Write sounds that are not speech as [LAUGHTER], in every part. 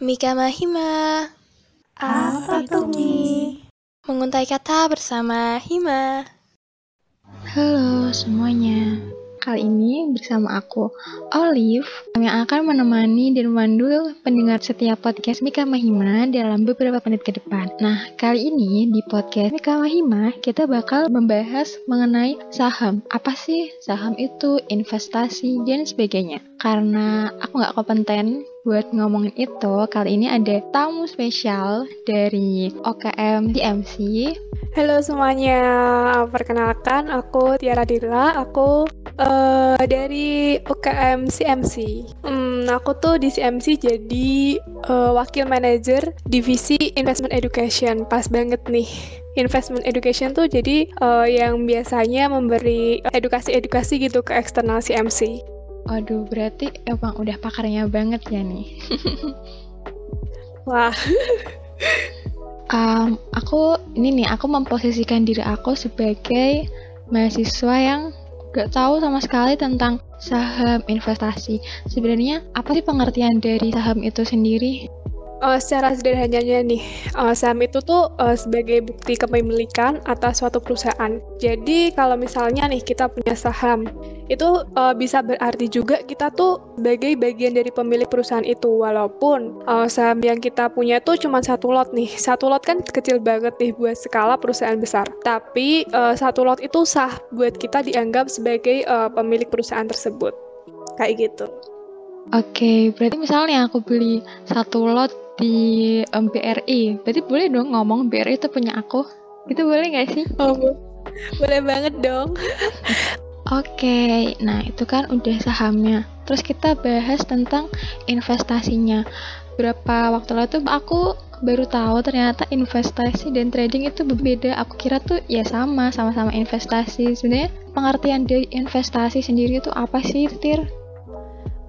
Mika Mahima. Apa tuh, Mi? Menguntai kata bersama Hima. Halo semuanya. Kali ini bersama aku, Olive, yang akan menemani dan memandu pendengar setiap podcast Mika Mahima dalam beberapa menit ke depan. Nah, kali ini di podcast Mika Mahima, kita bakal membahas mengenai saham. Apa sih saham itu, investasi, dan sebagainya. Karena aku nggak kompeten buat ngomongin itu, kali ini ada tamu spesial dari OKM DMC. Halo semuanya, perkenalkan aku Tiara Dila, aku uh, dari UKM CMC. Hmm, aku tuh di CMC jadi uh, wakil manajer divisi Investment Education. Pas banget nih. Investment Education tuh jadi uh, yang biasanya memberi edukasi-edukasi gitu ke eksternal CMC. Waduh, berarti emang udah pakarnya banget ya nih. [LAUGHS] Wah. um, aku ini nih, aku memposisikan diri aku sebagai mahasiswa yang gak tahu sama sekali tentang saham investasi. Sebenarnya apa sih pengertian dari saham itu sendiri? Uh, secara sederhananya nih, uh, saham itu tuh uh, sebagai bukti kepemilikan atas suatu perusahaan. Jadi kalau misalnya nih kita punya saham, itu uh, bisa berarti juga kita tuh sebagai bagian dari pemilik perusahaan itu. Walaupun uh, saham yang kita punya tuh cuma satu lot nih. Satu lot kan kecil banget nih buat skala perusahaan besar. Tapi uh, satu lot itu sah buat kita dianggap sebagai uh, pemilik perusahaan tersebut. Kayak gitu. Oke, okay, berarti misalnya aku beli satu lot di um, BRI, berarti boleh dong ngomong BRI itu punya aku? Itu boleh nggak sih? [LAUGHS] Oh, boleh banget dong. [LAUGHS] Oke, okay, nah itu kan udah sahamnya. Terus kita bahas tentang investasinya. Berapa waktu lalu tuh aku baru tahu ternyata investasi dan trading itu berbeda. Aku kira tuh ya sama, sama-sama investasi. Sebenarnya pengertian dari investasi sendiri itu apa sih, Tir?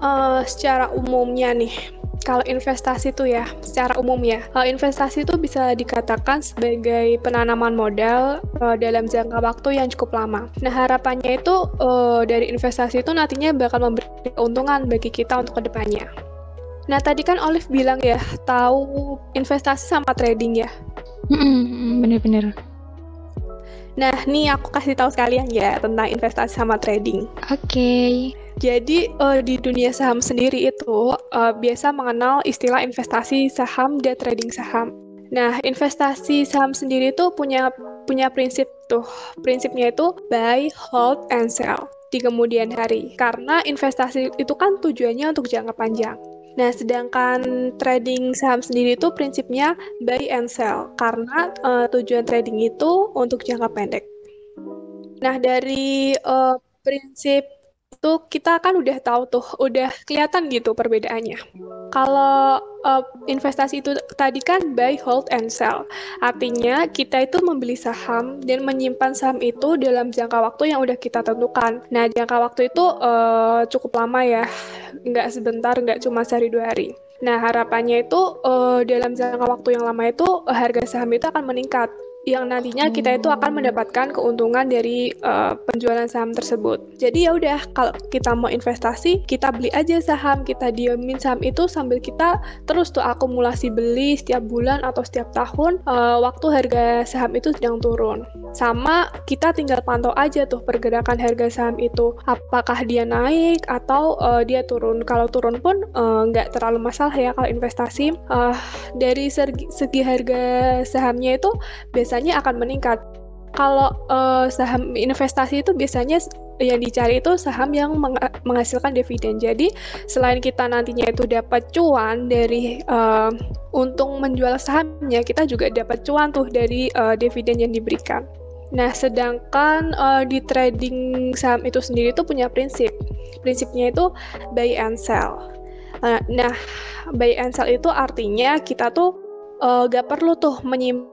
Uh, secara umumnya nih, kalau investasi itu ya, secara umum ya, kalau investasi itu bisa dikatakan sebagai penanaman modal uh, dalam jangka waktu yang cukup lama. Nah, harapannya itu uh, dari investasi itu nantinya bakal memberi keuntungan bagi kita untuk ke depannya. Nah, tadi kan Olive bilang ya, tahu investasi sama trading ya. Bener-bener. Nah, nih aku kasih tahu sekalian ya tentang investasi sama trading. Oke. Okay. Jadi uh, di dunia saham sendiri itu uh, biasa mengenal istilah investasi saham dan trading saham. Nah, investasi saham sendiri itu punya punya prinsip tuh. Prinsipnya itu buy, hold, and sell di kemudian hari. Karena investasi itu kan tujuannya untuk jangka panjang. Nah, sedangkan trading saham sendiri itu prinsipnya buy and sell karena uh, tujuan trading itu untuk jangka pendek. Nah, dari uh, prinsip itu kita kan udah tahu tuh, udah kelihatan gitu perbedaannya. Kalau uh, investasi itu tadi kan buy, hold, and sell. Artinya kita itu membeli saham dan menyimpan saham itu dalam jangka waktu yang udah kita tentukan. Nah, jangka waktu itu uh, cukup lama ya, nggak sebentar, nggak cuma sehari dua hari. Nah, harapannya itu uh, dalam jangka waktu yang lama itu harga saham itu akan meningkat yang nantinya kita itu akan mendapatkan keuntungan dari uh, penjualan saham tersebut. Jadi ya udah kalau kita mau investasi, kita beli aja saham, kita diemin saham itu sambil kita terus tuh akumulasi beli setiap bulan atau setiap tahun uh, waktu harga saham itu sedang turun. Sama kita tinggal pantau aja tuh pergerakan harga saham itu, apakah dia naik atau uh, dia turun. Kalau turun pun nggak uh, terlalu masalah ya kalau investasi. Uh, dari segi, segi harga sahamnya itu biasanya biasanya akan meningkat. Kalau uh, saham investasi itu biasanya yang dicari itu saham yang meng menghasilkan dividen. Jadi selain kita nantinya itu dapat cuan dari uh, untung menjual sahamnya, kita juga dapat cuan tuh dari uh, dividen yang diberikan. Nah, sedangkan uh, di trading saham itu sendiri itu punya prinsip. Prinsipnya itu buy and sell. Uh, nah, buy and sell itu artinya kita tuh uh, gak perlu tuh menyimpan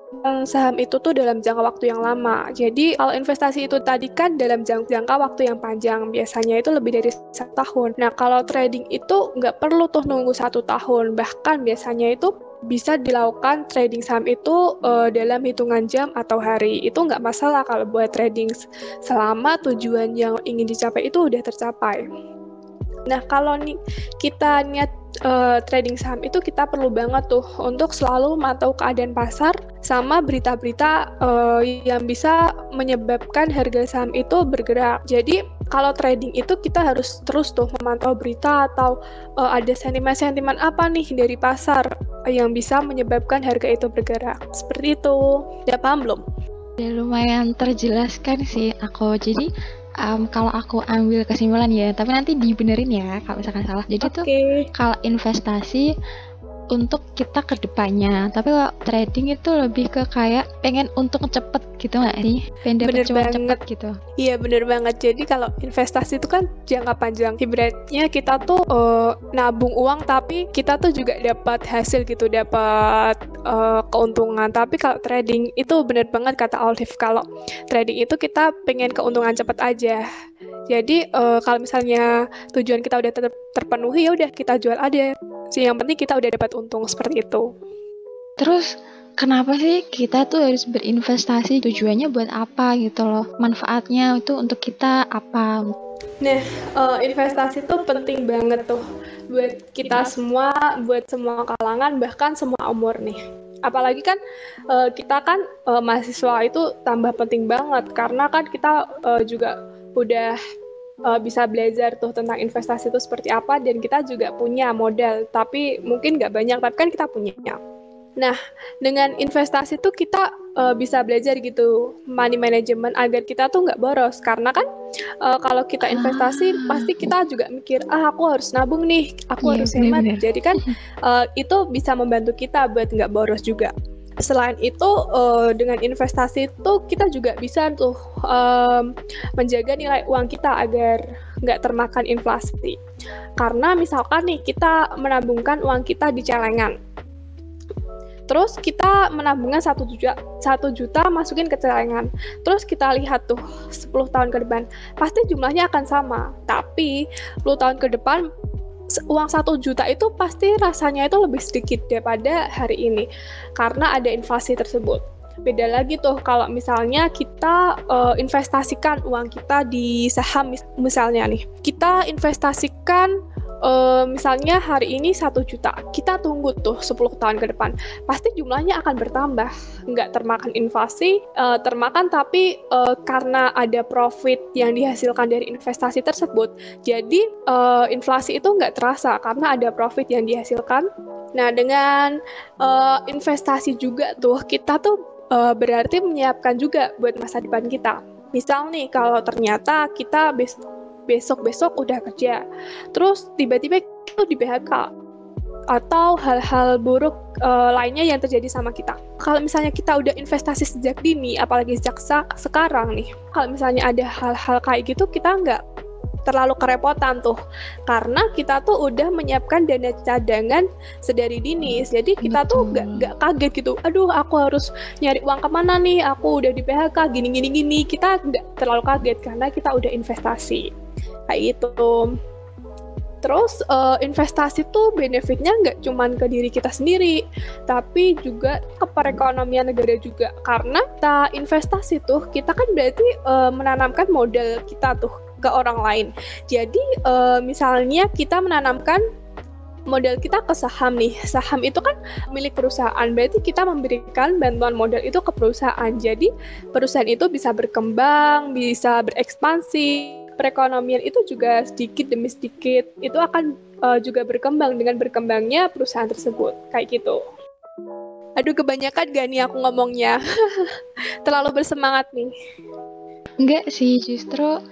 saham itu tuh dalam jangka waktu yang lama. Jadi kalau investasi itu tadi kan dalam jangka waktu yang panjang, biasanya itu lebih dari satu tahun. Nah kalau trading itu nggak perlu tuh nunggu satu tahun, bahkan biasanya itu bisa dilakukan trading saham itu uh, dalam hitungan jam atau hari. Itu nggak masalah kalau buat trading selama tujuan yang ingin dicapai itu udah tercapai. Nah, kalau nih kita niat uh, trading saham itu kita perlu banget tuh untuk selalu memantau keadaan pasar sama berita-berita uh, yang bisa menyebabkan harga saham itu bergerak. Jadi kalau trading itu kita harus terus tuh memantau berita atau uh, ada sentimen-sentimen apa nih dari pasar yang bisa menyebabkan harga itu bergerak. Seperti itu. Udah paham belum? Ya lumayan terjelaskan sih aku. Jadi um, kalau aku ambil kesimpulan ya, tapi nanti dibenerin ya kalau misalkan salah. Jadi okay. tuh kalau investasi untuk kita ke depannya. Tapi kalau trading itu lebih ke kayak pengen untung cepet gitu nggak sih? Pengen dapet cuma cepet gitu. Iya bener banget. Jadi kalau investasi itu kan jangka panjang. Ibaratnya kita tuh uh, nabung uang tapi kita tuh juga dapat hasil gitu, dapat uh, keuntungan. Tapi kalau trading itu bener banget kata Olive. Kalau trading itu kita pengen keuntungan cepet aja. Jadi uh, kalau misalnya tujuan kita udah ter terpenuhi ya udah kita jual aja. Sih yang penting kita udah dapat untung seperti itu. Terus kenapa sih kita tuh harus berinvestasi? Tujuannya buat apa gitu loh? Manfaatnya itu untuk kita apa? Nah, uh, investasi tuh penting banget tuh buat kita semua, buat semua kalangan, bahkan semua umur nih. Apalagi kan uh, kita kan uh, mahasiswa itu tambah penting banget karena kan kita uh, juga udah uh, bisa belajar tuh tentang investasi itu seperti apa dan kita juga punya modal tapi mungkin nggak banyak tapi kan kita punya nah dengan investasi tuh kita uh, bisa belajar gitu money management agar kita tuh nggak boros karena kan uh, kalau kita investasi ah. pasti kita juga mikir ah aku harus nabung nih aku yeah, harus hemat bener. jadi kan uh, itu bisa membantu kita buat nggak boros juga selain itu uh, dengan investasi itu kita juga bisa tuh um, menjaga nilai uang kita agar nggak termakan inflasi. Karena misalkan nih kita menabungkan uang kita di celengan, terus kita menabungnya satu juta satu juta masukin ke celengan. Terus kita lihat tuh 10 tahun ke depan pasti jumlahnya akan sama. Tapi 10 tahun ke depan uang satu juta itu pasti rasanya itu lebih sedikit daripada hari ini karena ada inflasi tersebut. Beda lagi tuh kalau misalnya kita uh, investasikan uang kita di saham misalnya nih. Kita investasikan uh, misalnya hari ini satu juta, kita tunggu tuh 10 tahun ke depan, pasti jumlahnya akan bertambah, nggak termakan inflasi, uh, termakan tapi uh, karena ada profit yang dihasilkan dari investasi tersebut, jadi uh, inflasi itu nggak terasa karena ada profit yang dihasilkan. Nah dengan uh, investasi juga tuh kita tuh uh, berarti menyiapkan juga buat masa depan kita. Misal nih kalau ternyata kita besok-besok udah kerja. Terus tiba-tiba itu di PHK atau hal-hal buruk uh, lainnya yang terjadi sama kita. Kalau misalnya kita udah investasi sejak dini, apalagi sejak sekarang nih, kalau misalnya ada hal-hal kayak gitu, kita nggak terlalu kerepotan tuh. Karena kita tuh udah menyiapkan dana cadangan sedari dini. Jadi kita tuh gak, gak kaget gitu. Aduh aku harus nyari uang ke mana nih? Aku udah di PHK gini gini gini kita nggak terlalu kaget karena kita udah investasi kayak gitu Terus uh, investasi tuh benefitnya nggak cuma ke diri kita sendiri, tapi juga ke perekonomian negara juga. Karena kita investasi tuh, kita kan berarti uh, menanamkan modal kita tuh ke orang lain. Jadi uh, misalnya kita menanamkan modal kita ke saham nih. Saham itu kan milik perusahaan, berarti kita memberikan bantuan modal itu ke perusahaan. Jadi perusahaan itu bisa berkembang, bisa berekspansi, perekonomian itu juga sedikit demi sedikit itu akan uh, juga berkembang dengan berkembangnya perusahaan tersebut kayak gitu. Aduh kebanyakan gak nih aku ngomongnya? [LAUGHS] Terlalu bersemangat nih. Enggak sih justru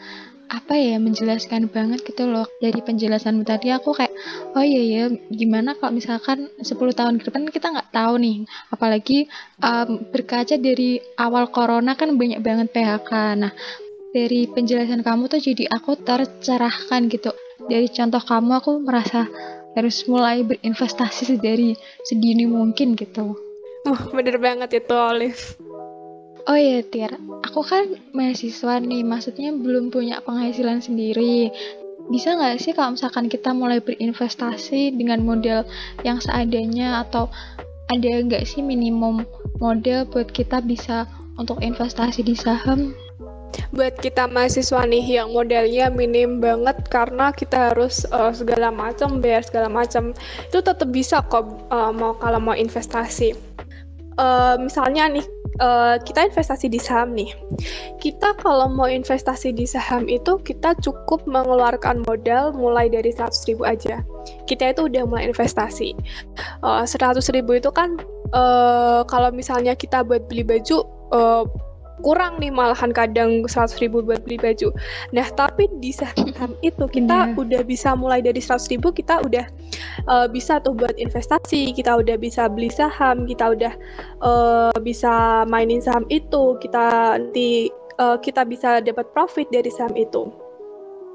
apa ya menjelaskan banget gitu loh. Dari penjelasanmu tadi aku kayak oh iya ya gimana kalau misalkan 10 tahun ke depan kita nggak tahu nih. Apalagi um, berkaca dari awal corona kan banyak banget PHK nah dari penjelasan kamu tuh jadi aku tercerahkan gitu. Dari contoh kamu aku merasa harus mulai berinvestasi dari sedini mungkin gitu. Oh, bener banget itu Olive. Oh iya Tir, aku kan mahasiswa nih, maksudnya belum punya penghasilan sendiri. Bisa nggak sih kalau misalkan kita mulai berinvestasi dengan model yang seadanya atau ada nggak sih minimum model buat kita bisa untuk investasi di saham? Buat kita mahasiswa nih yang modalnya minim banget karena kita harus uh, segala macam bayar segala macam itu tetap bisa kok uh, mau kalau mau investasi. Uh, misalnya nih uh, kita investasi di saham nih. Kita kalau mau investasi di saham itu kita cukup mengeluarkan modal mulai dari 100 ribu aja. Kita itu udah mulai investasi. Uh, 100 ribu itu kan uh, kalau misalnya kita buat beli baju uh, kurang nih malahan kadang 100 ribu buat beli baju. Nah tapi di saham [LAUGHS] itu kita yeah. udah bisa mulai dari 100 ribu kita udah uh, bisa tuh buat investasi, kita udah bisa beli saham, kita udah uh, bisa mainin saham itu, kita nanti uh, kita bisa dapat profit dari saham itu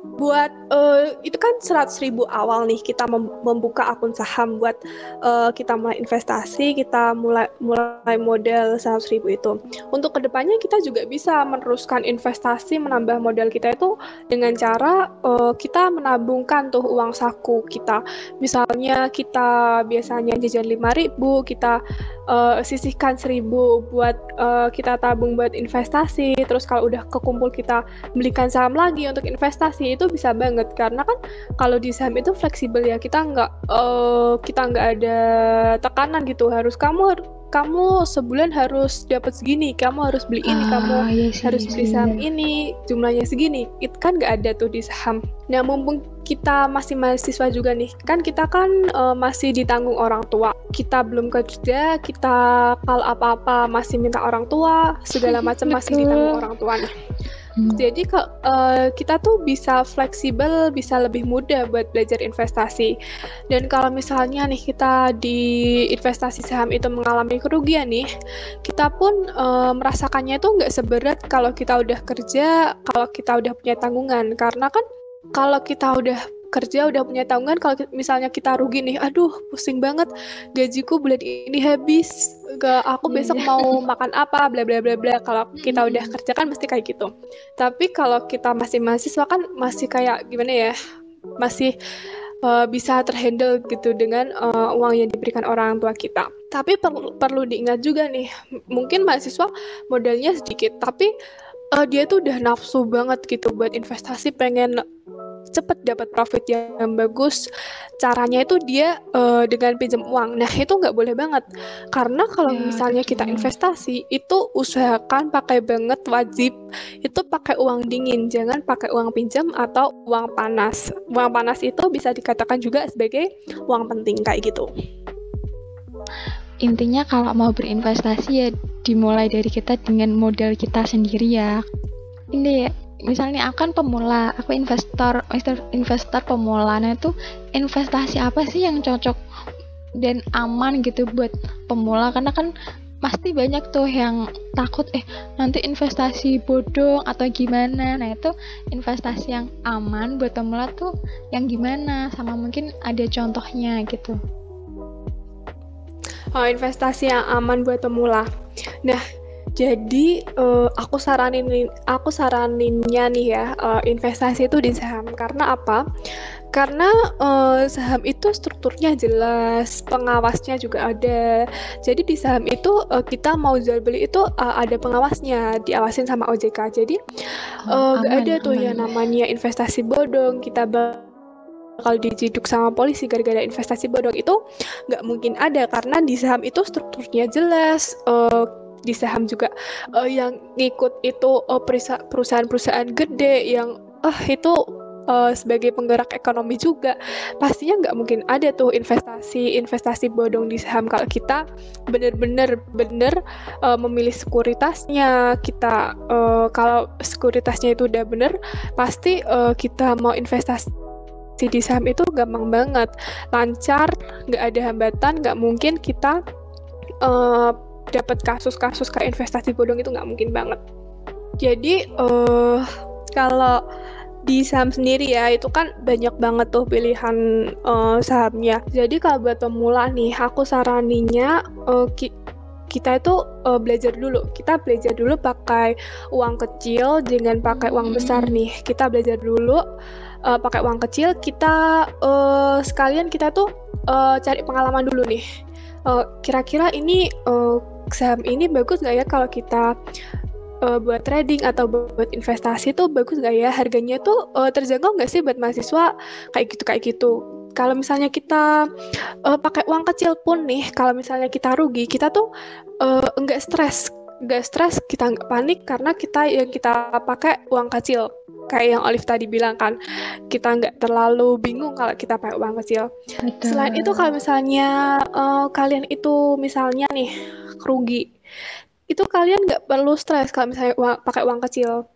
buat uh, itu kan 100 ribu awal nih kita mem membuka akun saham buat uh, kita mulai investasi kita mulai mulai modal 100 ribu itu. Untuk ke depannya kita juga bisa meneruskan investasi menambah modal kita itu dengan cara uh, kita menabungkan tuh uang saku kita. Misalnya kita biasanya jajan 5 ribu kita uh, sisihkan 1000 buat uh, kita tabung buat investasi. Terus kalau udah kekumpul kita belikan saham lagi untuk investasi itu bisa banget karena kan kalau di saham itu fleksibel ya kita nggak uh, kita nggak ada tekanan gitu harus kamu kamu sebulan harus dapat segini, kamu harus beli ini, ah, kamu iya sih, harus beli saham iya. ini, jumlahnya segini. Itu kan nggak ada tuh di saham. Nah, mumpung kita masih mahasiswa juga nih, kan kita kan uh, masih ditanggung orang tua. Kita belum kerja, kita kalau apa-apa masih minta orang tua, segala macam masih ditanggung orang tua nih. Hmm. Jadi uh, kita tuh bisa fleksibel, bisa lebih mudah buat belajar investasi. Dan kalau misalnya nih kita di investasi saham itu mengalami kerugian nih, kita pun uh, merasakannya itu nggak seberat kalau kita udah kerja, kalau kita udah punya tanggungan. Karena kan kalau kita udah kerja udah punya tanggungan kalau misalnya kita rugi nih aduh pusing banget gajiku bulan ini habis gak aku iya, besok mau [LAUGHS] makan apa bla bla bla bla. Kalau kita udah kerja kan mesti kayak gitu. Tapi kalau kita masih mahasiswa kan masih kayak gimana ya masih uh, bisa terhandle gitu dengan uh, uang yang diberikan orang tua kita. Tapi perlu perlu diingat juga nih, mungkin mahasiswa modalnya sedikit, tapi uh, dia tuh udah nafsu banget gitu buat investasi, pengen cepat dapat profit yang bagus. Caranya itu dia uh, dengan pinjam uang. Nah itu nggak boleh banget. Karena kalau ya, misalnya kita investasi itu usahakan pakai banget wajib. Itu pakai uang dingin jangan pakai uang pinjam atau uang panas. Uang panas itu bisa dikatakan juga sebagai uang penting kayak gitu. Intinya kalau mau berinvestasi ya dimulai dari kita dengan modal kita sendiri ya. Ini ya misalnya aku kan pemula aku investor investor pemula nah itu investasi apa sih yang cocok dan aman gitu buat pemula? Karena kan pasti banyak tuh yang takut eh nanti investasi bodong atau gimana? Nah itu investasi yang aman buat pemula tuh yang gimana? Sama mungkin ada contohnya gitu. Oh investasi yang aman buat pemula. Nah jadi uh, aku saranin aku saraninnya nih ya uh, investasi itu di saham karena apa? Karena uh, saham itu strukturnya jelas, pengawasnya juga ada. Jadi di saham itu uh, kita mau jual beli itu uh, ada pengawasnya, diawasin sama OJK. Jadi oh, uh, gak ada tuh aman. yang namanya investasi bodong. Kita kalau diciduk sama polisi gara-gara investasi bodong itu nggak mungkin ada karena di saham itu strukturnya jelas uh, di saham juga uh, yang ngikut itu uh, perusahaan-perusahaan gede yang ah uh, itu uh, sebagai penggerak ekonomi juga. Pastinya nggak mungkin ada tuh investasi investasi bodong di saham. Kalau kita bener-bener bener uh, memilih sekuritasnya kita uh, kalau sekuritasnya itu udah bener pasti uh, kita mau investasi di saham itu gampang banget. Lancar nggak ada hambatan nggak mungkin kita uh, dapat kasus-kasus kayak investasi bodong itu nggak mungkin banget. Jadi uh, kalau di saham sendiri ya itu kan banyak banget tuh pilihan uh, sahamnya. Jadi kalau buat pemula nih, aku saraninya uh, ki kita itu uh, belajar dulu. Kita belajar dulu pakai uang kecil, jangan pakai uang besar nih. Kita belajar dulu uh, pakai uang kecil. Kita uh, sekalian kita tuh uh, cari pengalaman dulu nih. Kira-kira uh, kira -kira ini uh, saham ini bagus nggak ya kalau kita uh, buat trading atau buat investasi tuh bagus nggak ya? Harganya tuh uh, terjangkau nggak sih buat mahasiswa kayak gitu kayak gitu? Kalau misalnya kita uh, pakai uang kecil pun nih kalau misalnya kita rugi kita tuh uh, nggak stres. Nggak stres kita nggak panik karena kita yang kita pakai uang kecil. Kayak yang Olive tadi bilang kan kita nggak terlalu bingung kalau kita pakai uang kecil. Betul. selain itu kalau misalnya uh, kalian itu misalnya nih rugi itu kalian nggak perlu stres kalau misalnya uang, pakai uang kecil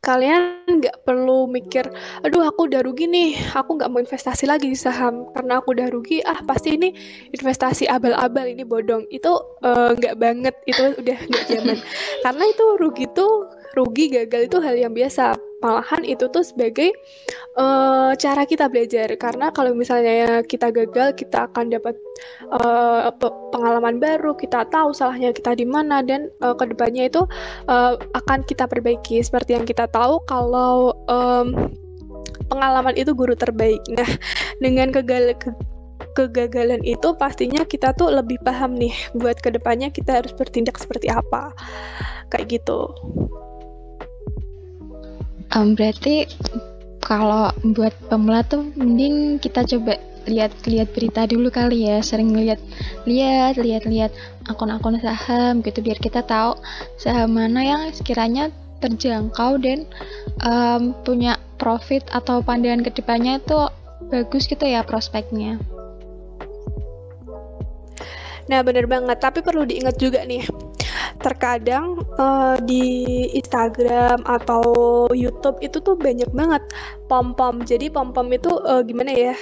kalian nggak perlu mikir, aduh aku udah rugi nih, aku nggak mau investasi lagi di saham karena aku udah rugi, ah pasti ini investasi abal-abal ini bodong. Itu uh, nggak banget, itu udah nggak zaman. [LAUGHS] karena itu rugi tuh rugi gagal itu hal yang biasa. Malahan itu tuh sebagai uh, cara kita belajar. Karena kalau misalnya kita gagal kita akan dapat uh, pengalaman baru kita tahu salahnya kita di mana dan uh, ke depannya itu uh, akan kita perbaiki. Seperti yang kita tahu kalau um, pengalaman itu guru terbaik. Nah dengan kegal ke kegagalan itu pastinya kita tuh lebih paham nih buat ke depannya kita harus bertindak seperti apa. Kayak gitu um, berarti kalau buat pemula tuh mending kita coba lihat-lihat berita dulu kali ya sering lihat lihat lihat lihat akun-akun saham gitu biar kita tahu saham mana yang sekiranya terjangkau dan um, punya profit atau pandangan ke depannya itu bagus gitu ya prospeknya. Nah bener banget, tapi perlu diingat juga nih, terkadang uh, di Instagram atau YouTube itu tuh banyak banget pom-pom. Jadi pom-pom itu uh, gimana ya?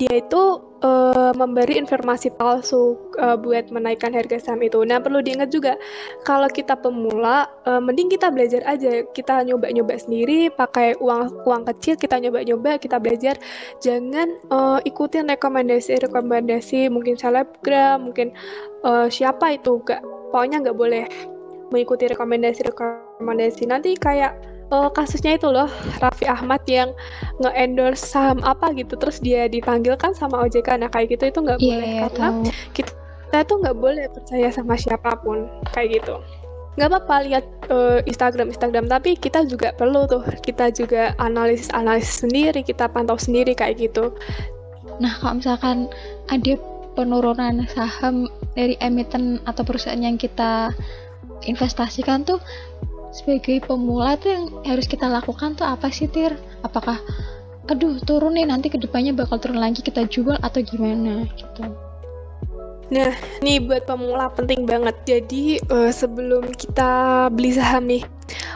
Dia itu uh, memberi informasi palsu uh, buat menaikkan harga saham itu. Nah, perlu diingat juga kalau kita pemula, uh, mending kita belajar aja. Kita nyoba-nyoba sendiri, pakai uang uang kecil, kita nyoba-nyoba, kita belajar. Jangan uh, ikutin rekomendasi-rekomendasi mungkin selebgram, mungkin uh, siapa itu gak pokoknya nggak boleh mengikuti rekomendasi-rekomendasi. Nanti kayak uh, kasusnya itu loh Raffi Ahmad yang nge-endorse saham apa gitu terus dia dipanggil kan sama OJK nah kayak gitu itu nggak yeah, boleh yeah, karena tahu. kita tuh nggak boleh percaya sama siapa pun kayak gitu. Nggak apa-apa lihat uh, Instagram Instagram tapi kita juga perlu tuh kita juga analisis analisis sendiri kita pantau sendiri kayak gitu. Nah kalau misalkan ada penurunan saham dari emiten atau perusahaan yang kita investasikan tuh sebagai pemula tuh yang harus kita lakukan tuh apa sih Tir? Apakah aduh turun nih nanti ke depannya bakal turun lagi kita jual atau gimana gitu? Nah, nih buat pemula penting banget. Jadi uh, sebelum kita beli saham nih,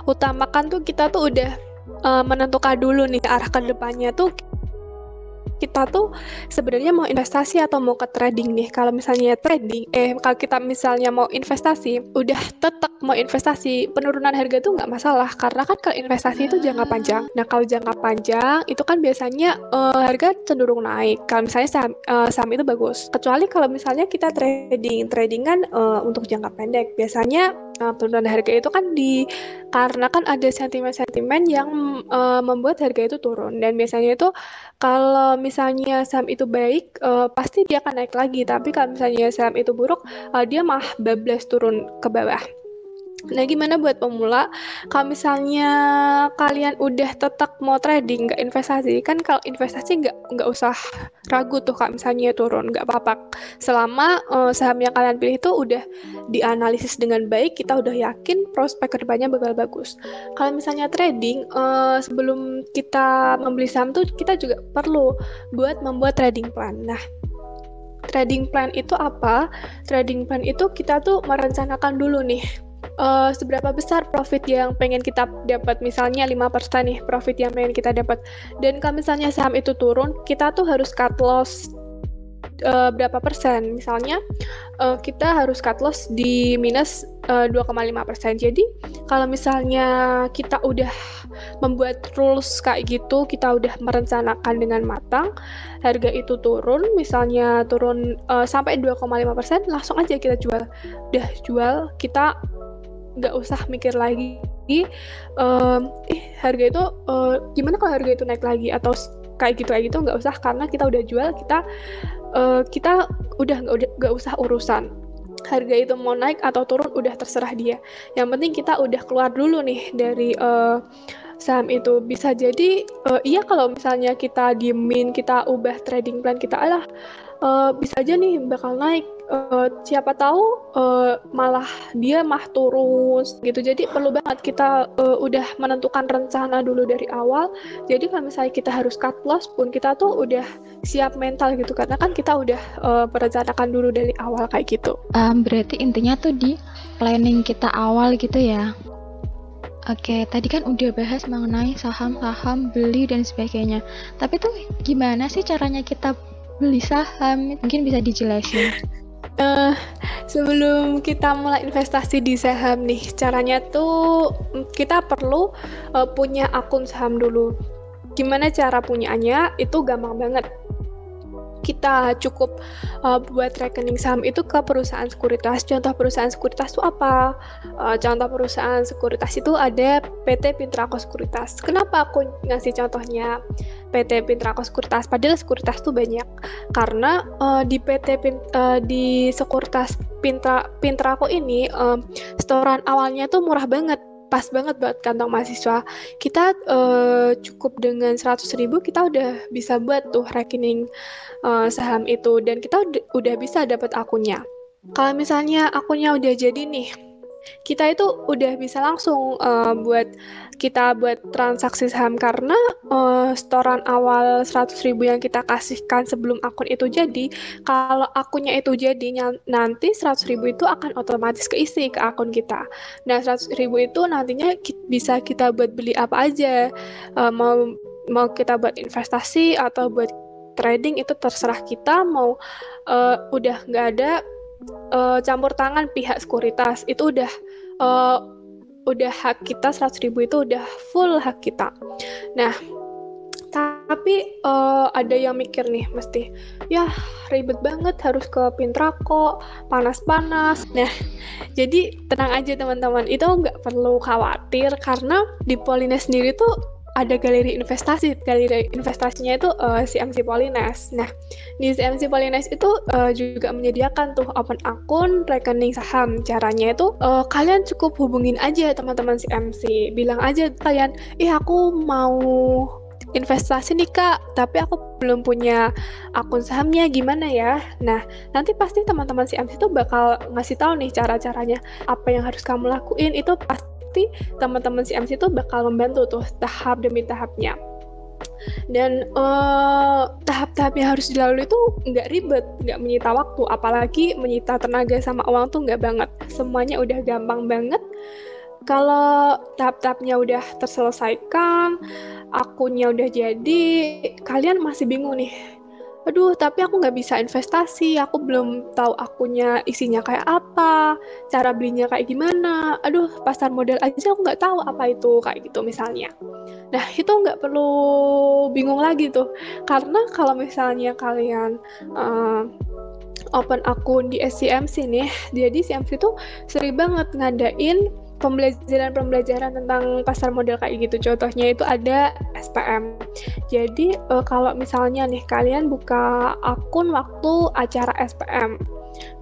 utamakan tuh kita tuh udah uh, menentukan dulu nih arah ke depannya tuh kita tuh sebenarnya mau investasi atau mau ke trading nih. Kalau misalnya trading, eh kalau kita misalnya mau investasi, udah tetap mau investasi, penurunan harga itu nggak masalah karena kan kalau investasi itu jangka panjang. Nah kalau jangka panjang itu kan biasanya uh, harga cenderung naik. Kalau misalnya saham, uh, saham itu bagus. Kecuali kalau misalnya kita trading, trading kan uh, untuk jangka pendek. Biasanya uh, penurunan harga itu kan di karena kan ada sentimen-sentimen yang uh, membuat harga itu turun. Dan biasanya itu kalau misalnya saham itu baik uh, pasti dia akan naik lagi. Tapi kalau misalnya saham itu buruk uh, dia malah bablas turun ke bawah Nah, gimana buat pemula? Kalau misalnya kalian udah tetap mau trading, nggak investasi, kan kalau investasi nggak nggak usah ragu tuh kalau misalnya turun, nggak apa-apa. Selama uh, saham yang kalian pilih itu udah dianalisis dengan baik, kita udah yakin prospek ke depannya bakal bagus. Kalau misalnya trading, uh, sebelum kita membeli saham tuh kita juga perlu buat membuat trading plan. Nah, trading plan itu apa? Trading plan itu kita tuh merencanakan dulu nih uh, seberapa besar profit yang pengen kita dapat? Misalnya 5% nih profit yang pengen kita dapat. Dan kalau misalnya saham itu turun kita tuh harus cut loss uh, berapa persen? Misalnya uh, kita harus cut loss di minus uh, 2,5 persen. Jadi kalau misalnya kita udah membuat rules kayak gitu kita udah merencanakan dengan matang harga itu turun misalnya turun uh, sampai 2,5 persen langsung aja kita jual. Udah jual kita nggak usah mikir lagi um, eh harga itu uh, gimana kalau harga itu naik lagi atau kayak gitu kayak gitu nggak usah karena kita udah jual kita uh, kita udah nggak usah urusan harga itu mau naik atau turun udah terserah dia. Yang penting kita udah keluar dulu nih dari uh, saham itu. Bisa jadi uh, iya kalau misalnya kita diemin, kita ubah trading plan kita, alah uh, bisa aja nih bakal naik uh, siapa tahu uh, malah dia mah turun gitu jadi perlu banget kita uh, udah menentukan rencana dulu dari awal jadi kalau misalnya kita harus cut loss pun kita tuh udah siap mental gitu karena kan kita udah uh, merencanakan dulu dari awal kayak gitu um, berarti intinya tuh di planning kita awal gitu ya Oke, tadi kan udah bahas mengenai saham-saham beli dan sebagainya. Tapi tuh gimana sih caranya kita beli saham? Mungkin bisa dijelasin. Uh, sebelum kita mulai investasi di saham nih, caranya tuh kita perlu uh, punya akun saham dulu. Gimana cara punyanya? Itu gampang banget kita cukup uh, buat rekening saham itu ke perusahaan sekuritas. Contoh perusahaan sekuritas itu apa? Uh, contoh perusahaan sekuritas itu ada PT Pintrako Sekuritas. Kenapa aku ngasih contohnya PT Pintrako Sekuritas? Padahal sekuritas tuh banyak. Karena uh, di PT Pin, uh, di sekuritas Pintra Pintrako ini uh, setoran awalnya tuh murah banget pas banget buat kantong mahasiswa. Kita uh, cukup dengan 100 ribu kita udah bisa buat tuh rekening uh, saham itu dan kita udah bisa dapat akunnya. Kalau misalnya akunnya udah jadi nih, kita itu udah bisa langsung uh, buat kita buat transaksi saham karena uh, setoran awal 100 ribu yang kita kasihkan sebelum akun itu jadi kalau akunnya itu jadi nanti 100 ribu itu akan otomatis keisi ke akun kita. Nah 100 ribu itu nantinya bisa kita buat beli apa aja. Uh, mau mau kita buat investasi atau buat trading itu terserah kita. Mau uh, udah nggak ada uh, campur tangan pihak sekuritas. Itu udah uh, udah hak kita 100 ribu itu udah full hak kita. Nah tapi uh, ada yang mikir nih mesti ya ribet banget harus ke Pintrako panas-panas. Nah jadi tenang aja teman-teman. Itu nggak perlu khawatir karena di Polines sendiri tuh ada galeri investasi. Galeri investasinya itu uh, eh, CMC Polines. Nah, di CMC Polines itu uh, juga menyediakan tuh open akun rekening saham. Caranya itu uh, kalian cukup hubungin aja teman-teman CMC. Bilang aja kalian, "Eh, aku mau investasi nih kak, tapi aku belum punya akun sahamnya gimana ya? Nah, nanti pasti teman-teman CMC itu bakal ngasih tahu nih cara-caranya apa yang harus kamu lakuin itu pasti pasti teman-teman CMC itu bakal membantu tuh tahap demi tahapnya dan uh, tahap-tahap yang harus dilalui itu nggak ribet, nggak menyita waktu, apalagi menyita tenaga sama uang tuh nggak banget. Semuanya udah gampang banget. Kalau tahap-tahapnya udah terselesaikan, akunnya udah jadi, kalian masih bingung nih, aduh tapi aku nggak bisa investasi, aku belum tahu akunnya isinya kayak apa, cara belinya kayak gimana, aduh pasar modal aja aku nggak tahu apa itu, kayak gitu misalnya. Nah itu nggak perlu bingung lagi tuh, karena kalau misalnya kalian uh, open akun di SCMC nih, jadi CMC tuh sering banget ngadain pembelajaran-pembelajaran tentang pasar modal kayak gitu. Contohnya itu ada SPM. Jadi uh, kalau misalnya nih kalian buka akun waktu acara SPM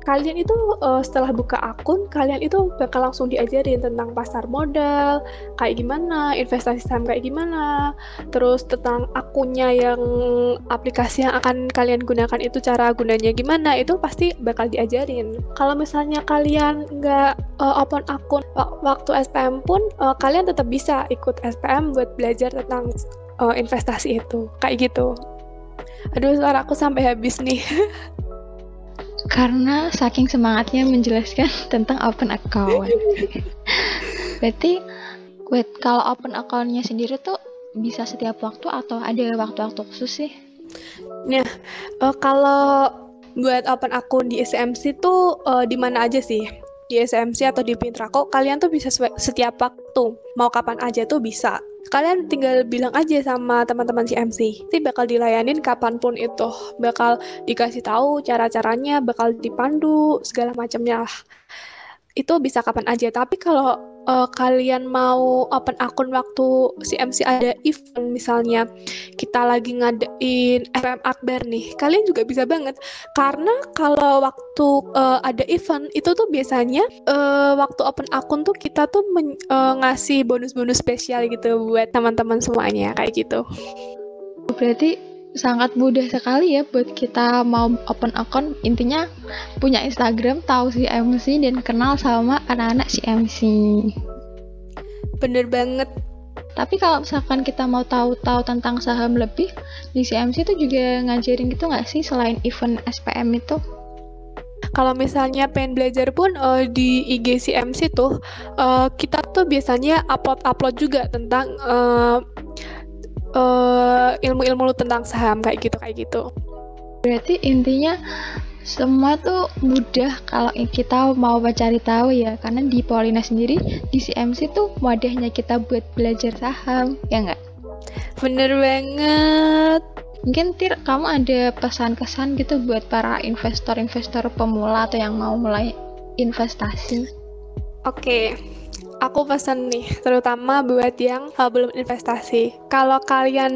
kalian itu uh, setelah buka akun kalian itu bakal langsung diajarin tentang pasar modal kayak gimana investasi saham kayak gimana terus tentang akunnya yang aplikasi yang akan kalian gunakan itu cara gunanya gimana itu pasti bakal diajarin. Kalau misalnya kalian nggak uh, open akun waktu SPM pun uh, kalian tetap bisa ikut SPM buat belajar tentang uh, investasi itu kayak gitu. Aduh suara aku sampai habis nih [LAUGHS] karena saking semangatnya menjelaskan [LAUGHS] tentang open account. Berarti, wait, kalau open accountnya sendiri tuh bisa setiap waktu atau ada waktu-waktu khusus sih? Nah, uh, kalau buat open akun di SMC tuh uh, di mana aja sih? Di SMC atau di Pintrako, kalian tuh bisa setiap waktu, mau kapan aja tuh bisa. Kalian tinggal bilang aja sama teman-teman si MC nanti bakal dilayanin kapan pun itu. Bakal dikasih tahu cara-caranya bakal dipandu segala macamnya lah. Itu bisa kapan aja. Tapi kalau uh, kalian mau open akun waktu CMC ada event misalnya kita lagi ngadain FM Akbar nih kalian juga bisa banget. Karena kalau waktu uh, ada event itu tuh biasanya uh, waktu open akun tuh kita tuh men, uh, ngasih bonus-bonus spesial gitu buat teman-teman semuanya kayak gitu. Berarti sangat mudah sekali ya buat kita mau open account. Intinya punya Instagram tahu si MC dan kenal sama anak-anak si MC bener banget. Tapi kalau misalkan kita mau tahu-tahu tentang saham lebih di CMC itu juga ngajarin gitu nggak sih selain event SPM itu? Kalau misalnya pengen belajar pun uh, di IG CMC tuh uh, kita tuh biasanya upload-upload juga tentang uh, uh, ilmu-ilmu tentang saham kayak gitu kayak gitu. Berarti intinya semua tuh mudah kalau kita mau mencari tahu ya karena di Paulina sendiri di CMC tuh wadahnya kita buat belajar saham ya nggak? Bener banget. Mungkin Tir, kamu ada pesan-kesan gitu buat para investor-investor pemula atau yang mau mulai investasi? Oke, okay aku pesan nih, terutama buat yang uh, belum investasi. Kalau kalian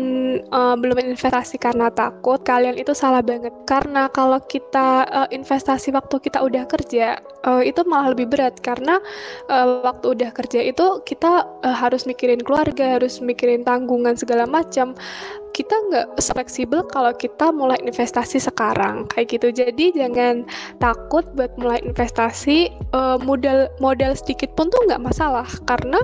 uh, belum investasi karena takut, kalian itu salah banget. Karena kalau kita uh, investasi waktu kita udah kerja, uh, itu malah lebih berat karena uh, waktu udah kerja itu kita uh, harus mikirin keluarga, harus mikirin tanggungan segala macam. Kita nggak fleksibel kalau kita mulai investasi sekarang kayak gitu. Jadi jangan takut buat mulai investasi uh, modal modal sedikit pun tuh nggak masalah karena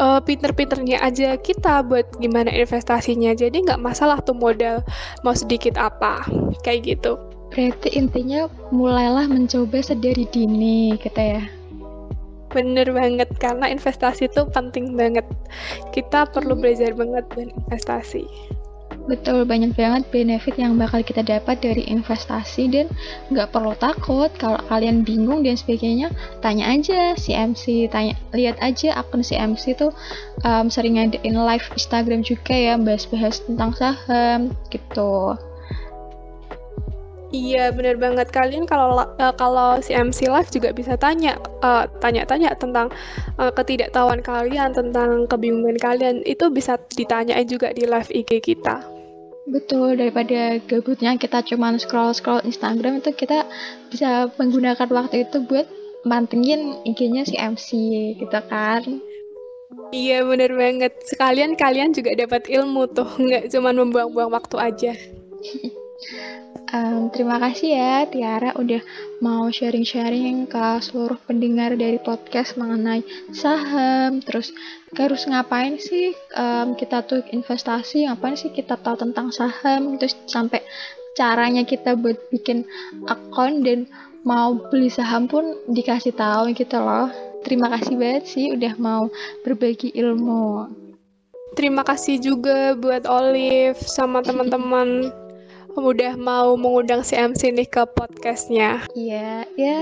uh, pinter-pinternya aja kita buat gimana investasinya. Jadi nggak masalah tuh modal mau sedikit apa kayak gitu berarti intinya mulailah mencoba sedari dini kita ya Bener banget, karena investasi itu penting banget. Kita perlu belajar banget dengan investasi. Betul, banyak banget benefit yang bakal kita dapat dari investasi dan nggak perlu takut kalau kalian bingung dan sebagainya, tanya aja si MC, tanya lihat aja akun si MC tuh um, sering ngadain live Instagram juga ya, bahas-bahas tentang saham gitu. Iya bener banget kalian kalau uh, kalau si MC live juga bisa tanya uh, tanya-tanya tentang uh, ketidaktahuan kalian tentang kebingungan kalian itu bisa ditanyain juga di live IG kita. Betul, daripada gabutnya kita cuman scroll-scroll Instagram itu kita bisa menggunakan waktu itu buat mantengin IG-nya si MC gitu kan. Iya bener banget. Sekalian kalian juga dapat ilmu tuh, [LAUGHS] nggak cuma membuang-buang waktu aja. [LAUGHS] Um, terima kasih ya Tiara udah mau sharing-sharing ke seluruh pendengar dari podcast mengenai saham, terus harus ngapain sih um, kita tuh investasi, ngapain sih kita tahu tentang saham, terus sampai caranya kita buat bikin akun dan mau beli saham pun dikasih tahu gitu loh. Terima kasih banget sih udah mau berbagi ilmu. Terima kasih juga buat Olive sama teman-teman udah mau mengundang si MC nih ke podcastnya. Iya, ya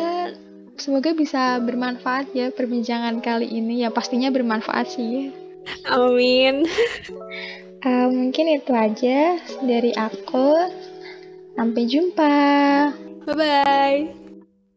semoga bisa bermanfaat ya perbincangan kali ini. Ya pastinya bermanfaat sih. Amin. uh, mungkin itu aja dari aku. Sampai jumpa. Bye-bye.